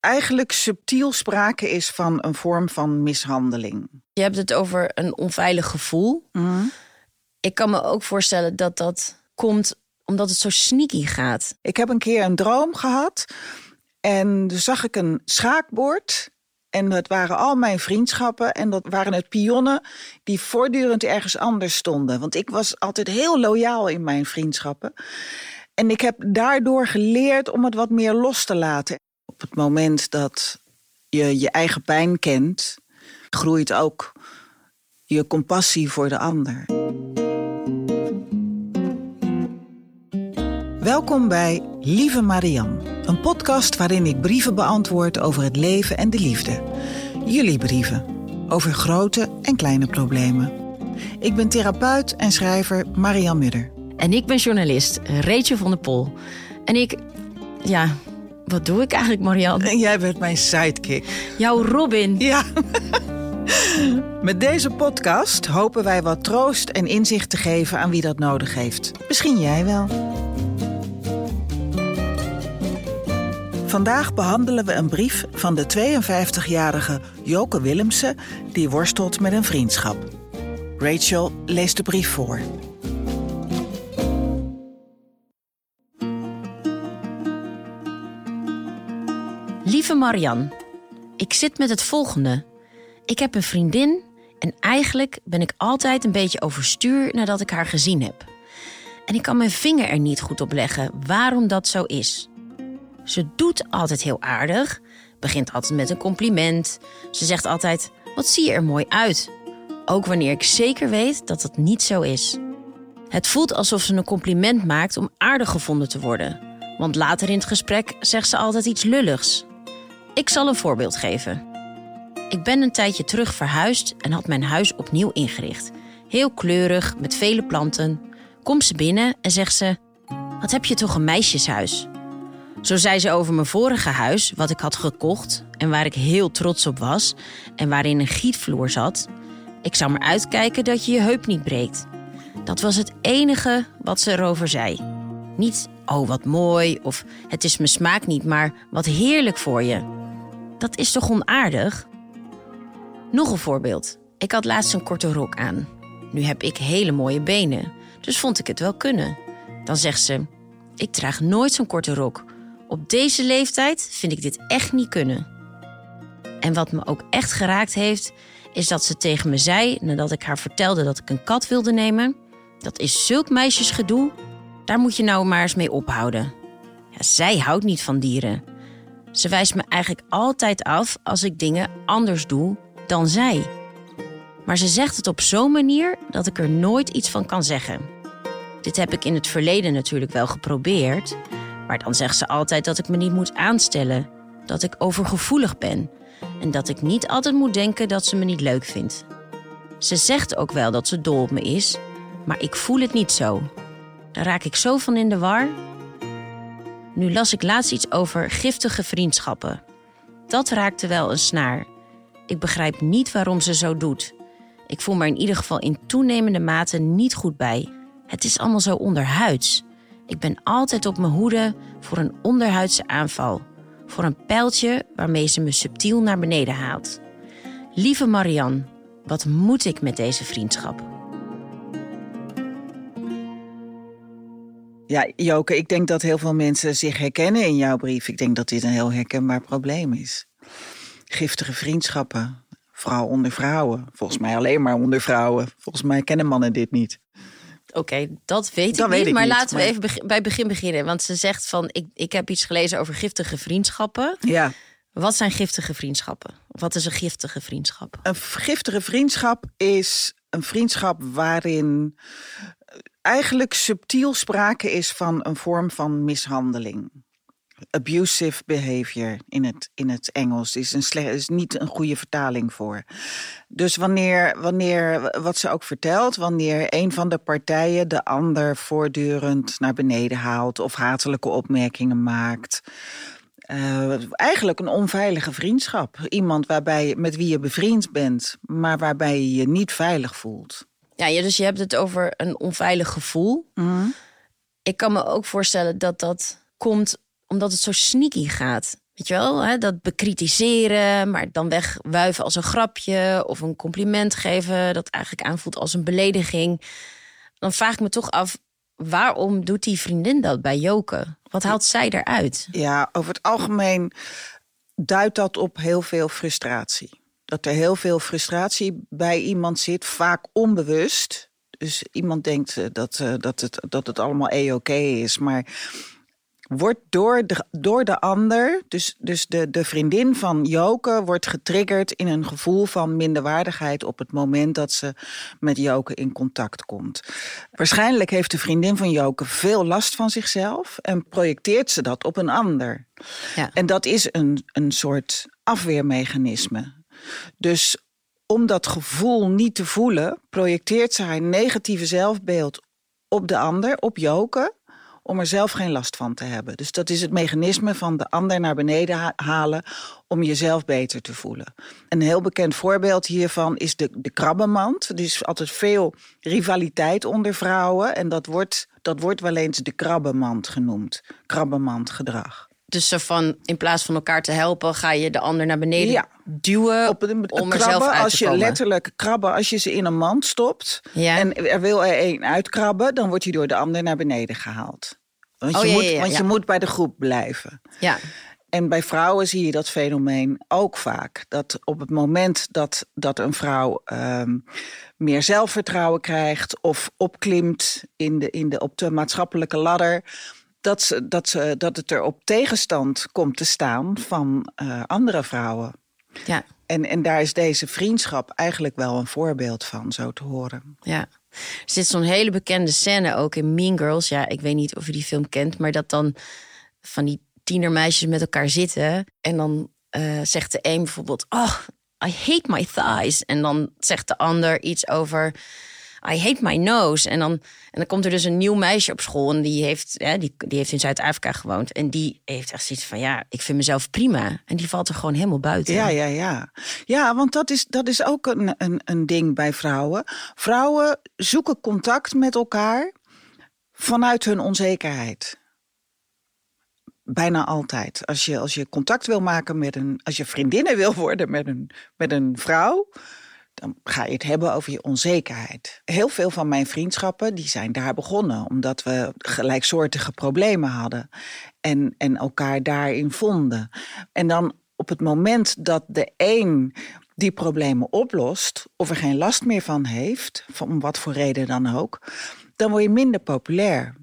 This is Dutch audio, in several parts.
eigenlijk subtiel sprake is van een vorm van mishandeling. Je hebt het over een onveilig gevoel. Ik kan me ook voorstellen dat dat komt omdat het zo sneaky gaat. Ik heb een keer een droom gehad en toen zag ik een schaakbord. En dat waren al mijn vriendschappen en dat waren het pionnen die voortdurend ergens anders stonden. Want ik was altijd heel loyaal in mijn vriendschappen. En ik heb daardoor geleerd om het wat meer los te laten. Op het moment dat je je eigen pijn kent, groeit ook je compassie voor de ander. Welkom bij Lieve Marian, een podcast waarin ik brieven beantwoord over het leven en de liefde. Jullie brieven over grote en kleine problemen. Ik ben therapeut en schrijver Marian Mudder. En ik ben journalist Rachel van der Pol. En ik, ja, wat doe ik eigenlijk, Marianne? En jij bent mijn sidekick. Jouw Robin. Ja. Met deze podcast hopen wij wat troost en inzicht te geven aan wie dat nodig heeft. Misschien jij wel. Vandaag behandelen we een brief van de 52-jarige Joke Willemsen die worstelt met een vriendschap. Rachel leest de brief voor. Lieve Marian, ik zit met het volgende. Ik heb een vriendin en eigenlijk ben ik altijd een beetje overstuur nadat ik haar gezien heb. En ik kan mijn vinger er niet goed op leggen waarom dat zo is. Ze doet altijd heel aardig, begint altijd met een compliment. Ze zegt altijd: Wat zie je er mooi uit? Ook wanneer ik zeker weet dat dat niet zo is. Het voelt alsof ze een compliment maakt om aardig gevonden te worden. Want later in het gesprek zegt ze altijd iets lulligs. Ik zal een voorbeeld geven. Ik ben een tijdje terug verhuisd en had mijn huis opnieuw ingericht. Heel kleurig, met vele planten. Komt ze binnen en zegt ze: Wat heb je toch een meisjeshuis? Zo zei ze over mijn vorige huis, wat ik had gekocht en waar ik heel trots op was en waarin een gietvloer zat. Ik zou maar uitkijken dat je je heup niet breekt. Dat was het enige wat ze erover zei. Niet, oh wat mooi, of het is mijn smaak niet, maar wat heerlijk voor je. Dat is toch onaardig? Nog een voorbeeld. Ik had laatst een korte rok aan. Nu heb ik hele mooie benen, dus vond ik het wel kunnen. Dan zegt ze: Ik draag nooit zo'n korte rok. Op deze leeftijd vind ik dit echt niet kunnen. En wat me ook echt geraakt heeft, is dat ze tegen me zei nadat ik haar vertelde dat ik een kat wilde nemen: Dat is zulk meisjesgedoe, daar moet je nou maar eens mee ophouden. Ja, zij houdt niet van dieren. Ze wijst me eigenlijk altijd af als ik dingen anders doe dan zij. Maar ze zegt het op zo'n manier dat ik er nooit iets van kan zeggen. Dit heb ik in het verleden natuurlijk wel geprobeerd, maar dan zegt ze altijd dat ik me niet moet aanstellen, dat ik overgevoelig ben en dat ik niet altijd moet denken dat ze me niet leuk vindt. Ze zegt ook wel dat ze dol op me is, maar ik voel het niet zo. Daar raak ik zo van in de war. Nu las ik laatst iets over giftige vriendschappen. Dat raakte wel een snaar. Ik begrijp niet waarom ze zo doet. Ik voel me in ieder geval in toenemende mate niet goed bij. Het is allemaal zo onderhuids. Ik ben altijd op mijn hoede voor een onderhuidse aanval. Voor een pijltje waarmee ze me subtiel naar beneden haalt. Lieve Marianne, wat moet ik met deze vriendschap? Ja, Joke, ik denk dat heel veel mensen zich herkennen in jouw brief. Ik denk dat dit een heel herkenbaar probleem is. Giftige vriendschappen, vooral onder vrouwen. Volgens mij alleen maar onder vrouwen. Volgens mij kennen mannen dit niet. Oké, dat weet Dat ik weet niet. ik maar niet, laten we even beg- bij het begin beginnen. Want ze zegt van, ik, ik heb iets gelezen over giftige vriendschappen. Ja, Wat zijn giftige vriendschappen? Wat is een giftige vriendschap? een giftige vriendschap is een vriendschap waarin eigenlijk subtiel sprake is van een vorm van mishandeling. abusive behavior in het, in het Engels. Is, een slecht, is niet een goede vertaling voor. Dus wanneer, wanneer, wat ze ook vertelt, wanneer een van de partijen de ander voortdurend naar beneden haalt of hatelijke opmerkingen maakt. Uh, eigenlijk een onveilige vriendschap. Iemand waarbij, met wie je bevriend bent, maar waarbij je je niet veilig voelt. Ja, dus je hebt het over een onveilig gevoel. Mm. Ik kan me ook voorstellen dat dat komt omdat het zo sneaky gaat. Weet je wel, hè? dat bekritiseren, maar dan wegwuiven als een grapje of een compliment geven dat eigenlijk aanvoelt als een belediging. Dan vraag ik me toch af, waarom doet die vriendin dat bij Joke? Wat haalt zij eruit? Ja, over het algemeen duidt dat op heel veel frustratie. Dat er heel veel frustratie bij iemand zit, vaak onbewust. Dus iemand denkt eh, dat, eh, dat, het, dat het allemaal e-oké is, maar wordt door de, door de ander, dus, dus de, de vriendin van Joke, wordt getriggerd in een gevoel van minderwaardigheid op het moment dat ze met Joke in contact komt. Waarschijnlijk heeft de vriendin van Joke veel last van zichzelf en projecteert ze dat op een ander. Ja. En dat is een, een soort afweermechanisme. Dus om dat gevoel niet te voelen, projecteert ze haar negatieve zelfbeeld op de ander, op Joke om er zelf geen last van te hebben. Dus dat is het mechanisme van de ander naar beneden halen om jezelf beter te voelen. Een heel bekend voorbeeld hiervan is de, de krabbenmand. Er is altijd veel rivaliteit onder vrouwen en dat wordt, dat wordt wel eens de krabbenmand genoemd. Krabbenmandgedrag. Dus zo van in plaats van elkaar te helpen, ga je de ander naar beneden ja. duwen Op een, om krabben, er zelf uit als te je komen. letterlijk krabben, als je ze in een mand stopt Ja. en er wil er één uitkrabben, dan wordt hij door de ander naar beneden gehaald. Want, Oh, je, ja, moet, want je moet bij de groep blijven. Ja, En bij vrouwen zie je dat fenomeen ook vaak. Dat op het moment dat, dat een vrouw ehm, meer zelfvertrouwen krijgt of opklimt in de, in de, op de maatschappelijke ladder, dat, ze, dat, ze, dat het er op tegenstand komt te staan van eh, andere vrouwen. ja, En, en daar is deze vriendschap eigenlijk wel een voorbeeld van, zo te horen. ja. Er zit zo'n hele bekende scène ook in Mean Girls. Ja, ik weet niet of je die film kent, maar dat dan van die tienermeisjes met elkaar zitten. En dan eh, zegt de een bijvoorbeeld, oh, I hate my thighs. En dan zegt de ander iets over, I hate my nose. En dan, en dan komt er dus een nieuw meisje op school. En die heeft, die, die heeft in Zuid-Afrika gewoond. En die heeft echt zoiets van, ja, ik vind mezelf prima. En die valt er gewoon helemaal buiten. Ja, ja, ja. Ja, want dat is, dat is ook een, een, een ding bij vrouwen. Vrouwen zoeken contact met elkaar vanuit hun onzekerheid. Bijna altijd. Als je, als je contact wil maken met een. Als je vriendinnen wil worden met een, met een vrouw. Dan ga je het hebben over je onzekerheid. Heel veel van mijn vriendschappen die zijn daar begonnen. Omdat we gelijksoortige problemen hadden. En, en elkaar daarin vonden. En dan op het moment dat de een die problemen oplost, of er geen last meer van heeft, om wat voor reden dan ook, dan word je minder populair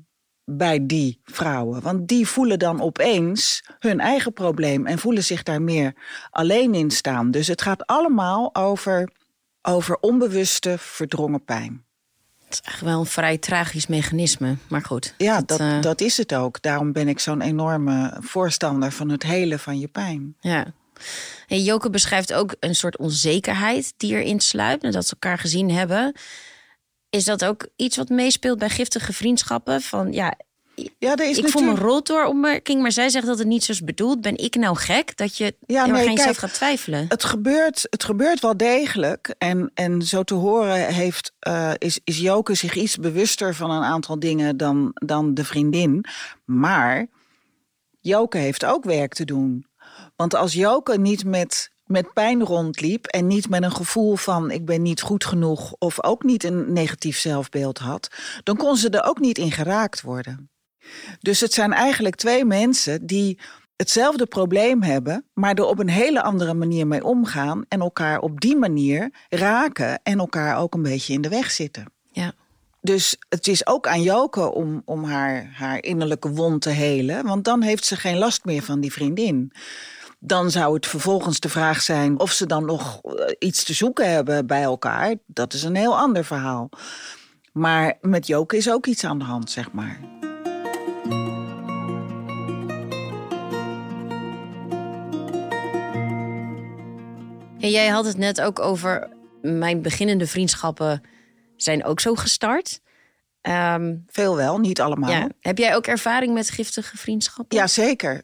bij die vrouwen. Want die voelen dan opeens hun eigen probleem en voelen zich daar meer alleen in staan. Dus het gaat allemaal over, over onbewuste, verdrongen pijn. Het is eigenlijk wel een vrij tragisch mechanisme. Maar goed. Ja, dat, eh, dat is het ook. Daarom ben ik zo'n enorme voorstander van het helen van je pijn. Ja. En Joke beschrijft ook een soort onzekerheid die erin sluipt. Nadat ze elkaar gezien hebben. Is dat ook iets wat meespeelt bij giftige vriendschappen? Van ja, Ja, er is ik voel me natuurlijk... roltoor-opmerking, maar zij zegt dat het niet zo is bedoeld. Ben ik nou gek dat je Ja, nee, geen zelf gaat twijfelen? Het gebeurt, het gebeurt wel degelijk. En, en zo te horen heeft, eh, is, is Joke zich iets bewuster van een aantal dingen dan, dan de vriendin. Maar Joke heeft ook werk te doen. Want als Joke niet met, met pijn rondliep en niet met een gevoel van ik ben niet goed genoeg of ook niet een negatief zelfbeeld had, dan kon ze er ook niet in geraakt worden. Dus het zijn eigenlijk twee mensen die hetzelfde probleem hebben, maar er op een hele andere manier mee omgaan en elkaar op die manier raken en elkaar ook een beetje in de weg zitten. Ja. Dus het is ook aan Joke om, om haar, haar innerlijke wond te helen, want dan heeft ze geen last meer van die vriendin. Dan zou het vervolgens de vraag zijn of ze dan nog eh, iets te zoeken hebben bij elkaar. Dat is een heel ander verhaal. Maar met Joke is ook iets aan de hand, zeg maar. En jij had het net ook over mijn beginnende vriendschappen zijn ook zo gestart. Um, Veel wel, niet allemaal. Ja. Heb jij ook ervaring met giftige vriendschappen? Jazeker.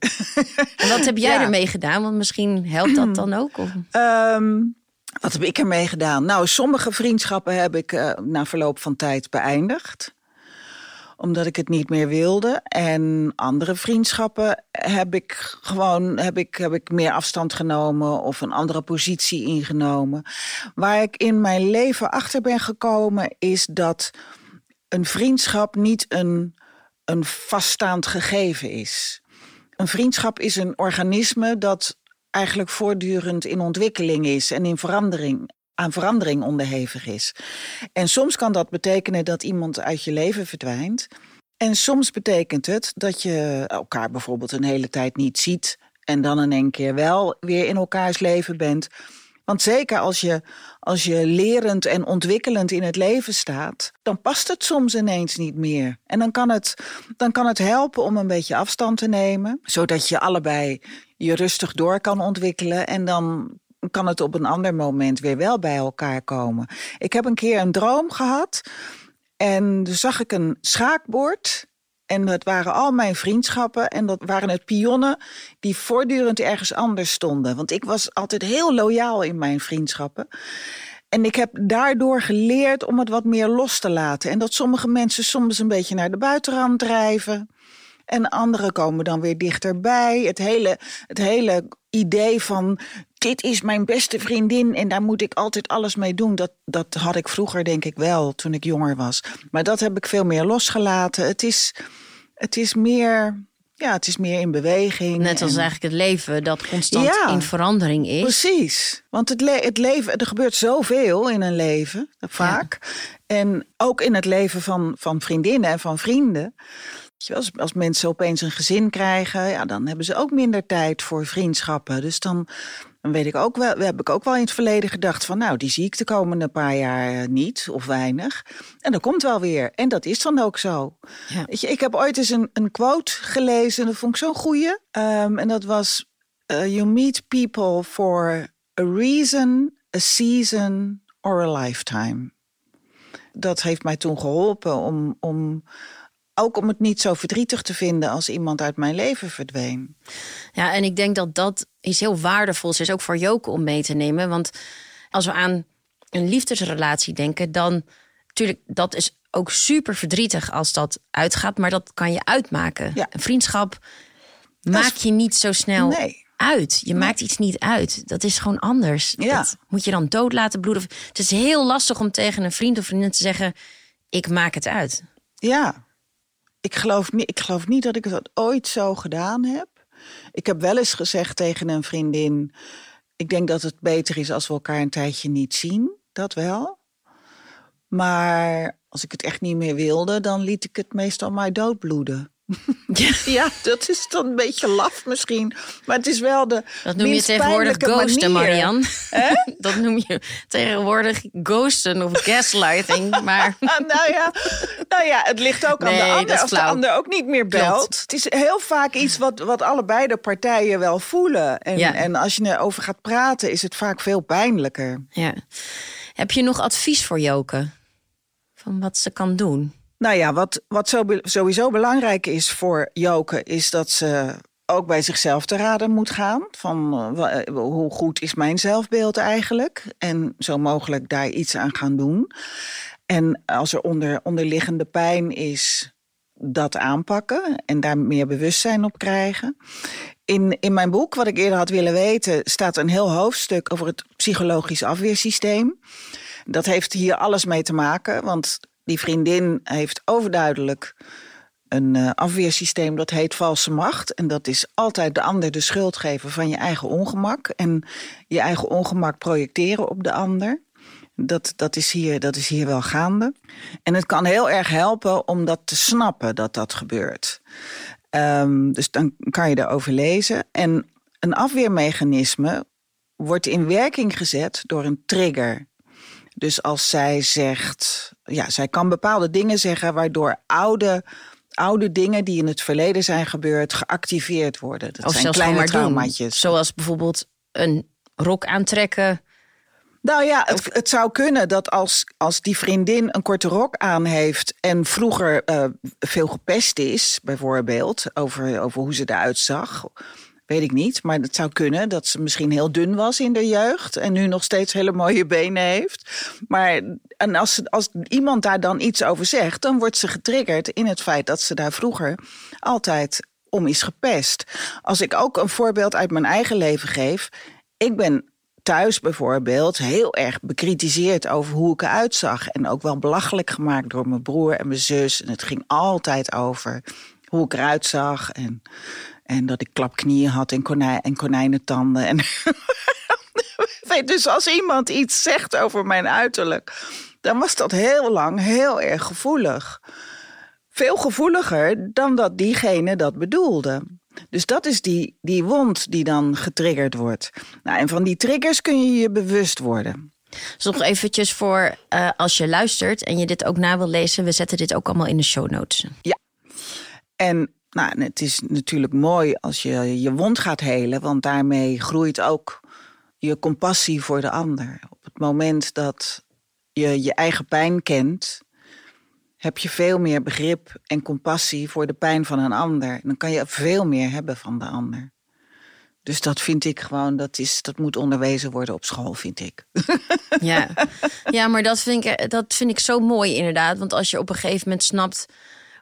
En wat heb jij ermee gedaan? Want misschien helpt dat dan ook. Um, wat heb ik ermee gedaan? Nou, sommige vriendschappen heb ik uh, na verloop van tijd beëindigd omdat ik het niet meer wilde. En andere vriendschappen heb ik gewoon heb ik, heb ik meer afstand genomen of een andere positie ingenomen. Waar ik in mijn leven achter ben gekomen, is dat een vriendschap niet een, een vaststaand gegeven is. Een vriendschap is een organisme dat eigenlijk voortdurend in ontwikkeling is en in verandering aan verandering onderhevig is. En soms kan dat betekenen dat iemand uit je leven verdwijnt. En soms betekent het dat je elkaar bijvoorbeeld een hele tijd niet ziet en dan in één keer wel weer in elkaars leven bent. Want zeker als je, als je lerend en ontwikkelend in het leven staat, dan past het soms ineens niet meer. En dan kan het, dan kan het helpen om een beetje afstand te nemen, zodat je allebei je rustig door kan ontwikkelen. En dan kan het op een ander moment weer wel bij elkaar komen. Ik heb een keer een droom gehad. En toen zag ik een schaakbord. En dat waren al mijn vriendschappen. En dat waren het pionnen die voortdurend ergens anders stonden. Want ik was altijd heel loyaal in mijn vriendschappen. En ik heb daardoor geleerd om het wat meer los te laten. En dat sommige mensen soms een beetje naar de buitenrand drijven. En anderen komen dan weer dichterbij. Het hele, het hele idee van dit is mijn beste vriendin en daar moet ik altijd alles mee doen. Dat, dat had ik vroeger denk ik wel toen ik jonger was. Maar dat heb ik veel meer losgelaten. Het is, het is meer. Ja, het is meer in beweging. Net als eigenlijk het leven dat constant in verandering is. Precies. Want het, le het leven, er gebeurt zoveel in een leven, vaak. En ook in het leven van, van vriendinnen en van vrienden. Als, als mensen opeens een gezin krijgen, ja, dan hebben ze ook minder tijd voor vriendschappen. Dus dan, dan weet ik ook wel, heb ik ook wel in het verleden gedacht van, nou, die zie ik de komende paar jaar niet of weinig. En dat komt wel weer. En dat is dan ook zo. Ja. Weet je, ik heb ooit eens een, een quote gelezen, dat vond ik zo'n goeie. Um, en dat was, uh, you meet people for a reason, a season or a lifetime. Dat heeft mij toen geholpen om, om ook om het niet zo verdrietig te vinden als iemand uit mijn leven verdween. Ja, en ik denk dat dat iets heel waardevols is, ook voor Joke om mee te nemen. Want als we aan een liefdesrelatie denken, dan natuurlijk, dat is ook super verdrietig als dat uitgaat, maar dat kan je uitmaken. Ja. Een vriendschap maak je niet zo snel nee. uit. Je maakt iets niet uit. Dat is gewoon anders. Ja. Dat moet je dan dood laten bloeden. Het is heel lastig om tegen een vriend of vriendin te zeggen: ik maak het uit. Ja, ik geloof, niet, ik geloof niet dat ik dat ooit zo gedaan heb. Ik heb wel eens gezegd tegen een vriendin: Ik denk dat het beter is als we elkaar een tijdje niet zien. Dat wel. Maar als ik het echt niet meer wilde, dan liet ik het meestal maar doodbloeden. Ja. dat is dan een beetje laf misschien. Maar het is wel de. Dat noem je tegenwoordig ghosten, Marian. dat noem je tegenwoordig ghosten of gaslighting. Maar... nou, ja, nou ja, het ligt ook aan de ander. Als de ander ook niet meer belt. Het is heel vaak iets wat, wat allebei de partijen wel voelen. En, en als je erover gaat praten, is het vaak veel pijnlijker. Ja. Heb je nog advies voor Joke? Van wat ze kan doen? Nou ja, wat, wat sowieso belangrijk is voor Joke, is dat ze ook bij zichzelf te raden moet gaan. Van uh, hoe goed is mijn zelfbeeld eigenlijk? En zo mogelijk daar iets aan gaan doen. En als er onder, onderliggende pijn is, dat aanpakken en daar meer bewustzijn op krijgen. In, in mijn boek, wat ik eerder had willen weten, staat een heel hoofdstuk over het psychologisch afweersysteem. Dat heeft hier alles mee te maken, want die vriendin heeft overduidelijk een uh, afweersysteem dat heet valse macht. En dat is altijd de ander de schuld geven van je eigen ongemak. En je eigen ongemak projecteren op de ander. Dat, dat, is hier, dat is hier wel gaande. En het kan heel erg helpen om dat te snappen dat dat gebeurt. Um, dus dan kan je daarover lezen. En een afweermechanisme wordt in werking gezet door een trigger. Dus als zij zegt, ja, zij kan bepaalde dingen zeggen waardoor oude, oude dingen die in het verleden zijn gebeurd geactiveerd worden. Dat of zijn kleine traumaatjes. Zoals bijvoorbeeld een rok aantrekken Nou ja, het, het, zou kunnen dat als, als die vriendin een korte rok aan heeft en vroeger uh, veel gepest is, bijvoorbeeld, over, over hoe ze eruit zag. Weet ik niet, maar het zou kunnen dat ze misschien heel dun was in de jeugd en nu nog steeds hele mooie benen heeft. Maar en als, als iemand daar dan iets over zegt, dan wordt ze getriggerd in het feit dat ze daar vroeger altijd om is gepest. Als ik ook een voorbeeld uit mijn eigen leven geef. Ik ben thuis bijvoorbeeld heel erg bekritiseerd over hoe ik eruit zag. En ook wel belachelijk gemaakt door mijn broer en mijn zus. En het ging altijd over hoe ik eruit zag. En, en dat ik klapknieën had en, konijn, en konijnentanden. En dus als iemand iets zegt over mijn uiterlijk, dan was dat heel lang heel erg gevoelig. Veel gevoeliger dan dat diegene dat bedoelde. Dus dat is die, die wond die dan getriggerd wordt. Nou, en van die triggers kun je je bewust worden. Dus nog eventjes voor uh, als je luistert en je dit ook na wil lezen. We zetten dit ook allemaal in de show notes. Ja. En nou, het is natuurlijk mooi als je je wond gaat helen. Want daarmee groeit ook je compassie voor de ander. Op het moment dat je je eigen pijn kent heb je veel meer begrip en compassie voor de pijn van een ander. Dan kan je veel meer hebben van de ander. Dus dat vind ik gewoon, dat, is, dat moet onderwezen worden op school, vind ik. Ja, ja maar dat vind, ik, dat vind ik zo mooi inderdaad. Want als je op een gegeven moment snapt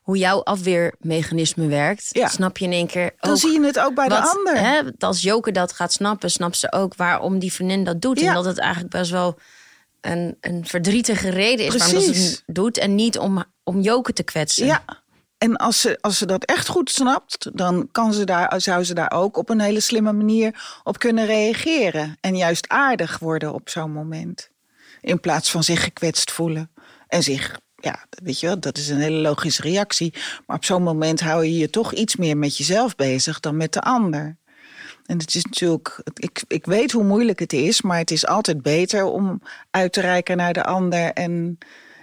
hoe jouw afweermechanisme werkt, ja. snap je in één keer. Dan zie je het ook bij de ander. Hè, als Joke dat gaat snappen, snapt ze ook waarom die vriendin dat doet. En dat het eigenlijk best wel een, een verdrietige reden is Precies. waarom ze het doet. En niet om, om Joke te kwetsen. Ja. En als ze, als ze dat echt goed snapt, dan kan ze daar, zou ze daar ook op een hele slimme manier op kunnen reageren. En juist aardig worden op zo'n moment. In plaats van zich gekwetst voelen. En zich, ja, weet je wel, dat is een hele logische reactie. Maar op zo'n moment hou je je toch iets meer met jezelf bezig dan met de ander. En het is natuurlijk, ik, ik weet hoe moeilijk het is, maar het is altijd beter om uit te reiken naar de ander en,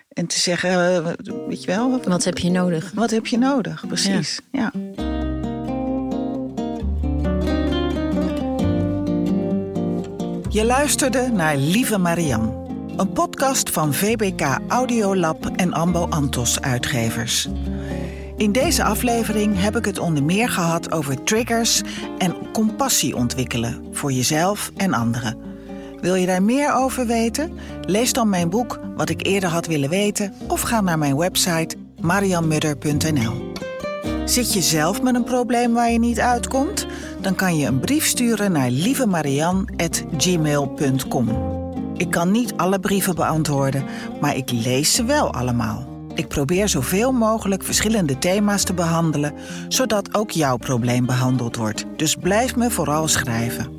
en te zeggen, eh, weet je wel. Wat heb je nodig? Wat heb je nodig, precies. ja. Je luisterde naar Lieve Marian, een podcast van VBK Audiolab en Ambo Antos uitgevers. In deze aflevering heb ik het onder meer gehad over triggers en compassie ontwikkelen voor jezelf en anderen. Wil je daar meer over weten? Lees dan mijn boek Wat ik eerder had willen weten of ga naar mijn website marianmudder.nl. Zit je zelf met een probleem waar je niet uitkomt? Dan kan je een brief sturen naar lievemarian.gmail.com. Ik kan niet alle brieven beantwoorden, maar ik lees ze wel allemaal. Ik probeer zoveel mogelijk verschillende thema's te behandelen, zodat ook jouw probleem behandeld wordt. Dus blijf me vooral schrijven.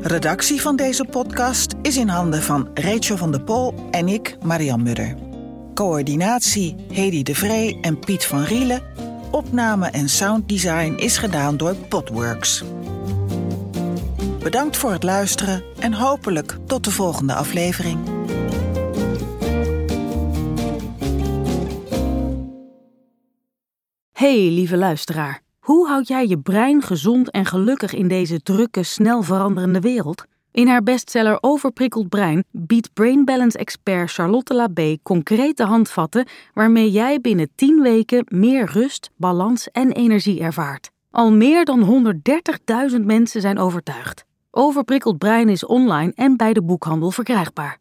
Redactie van deze podcast is in handen van Rachel van der Pol en ik, Marian Mudder. Coördinatie Hedy de Vree en Piet van Rielen. Opname en sounddesign is gedaan door Podworks. Bedankt voor het luisteren en hopelijk tot de volgende aflevering. Hey, lieve luisteraar. Hoe houd jij je brein gezond en gelukkig in deze drukke, snel veranderende wereld? In haar bestseller Overprikkeld Brein biedt Brain Balance expert Charlotte Labé concrete handvatten waarmee jij binnen 10 weken meer rust, balans en energie ervaart. Al meer dan 130.000 mensen zijn overtuigd. Overprikkeld Brein is online en bij de boekhandel verkrijgbaar.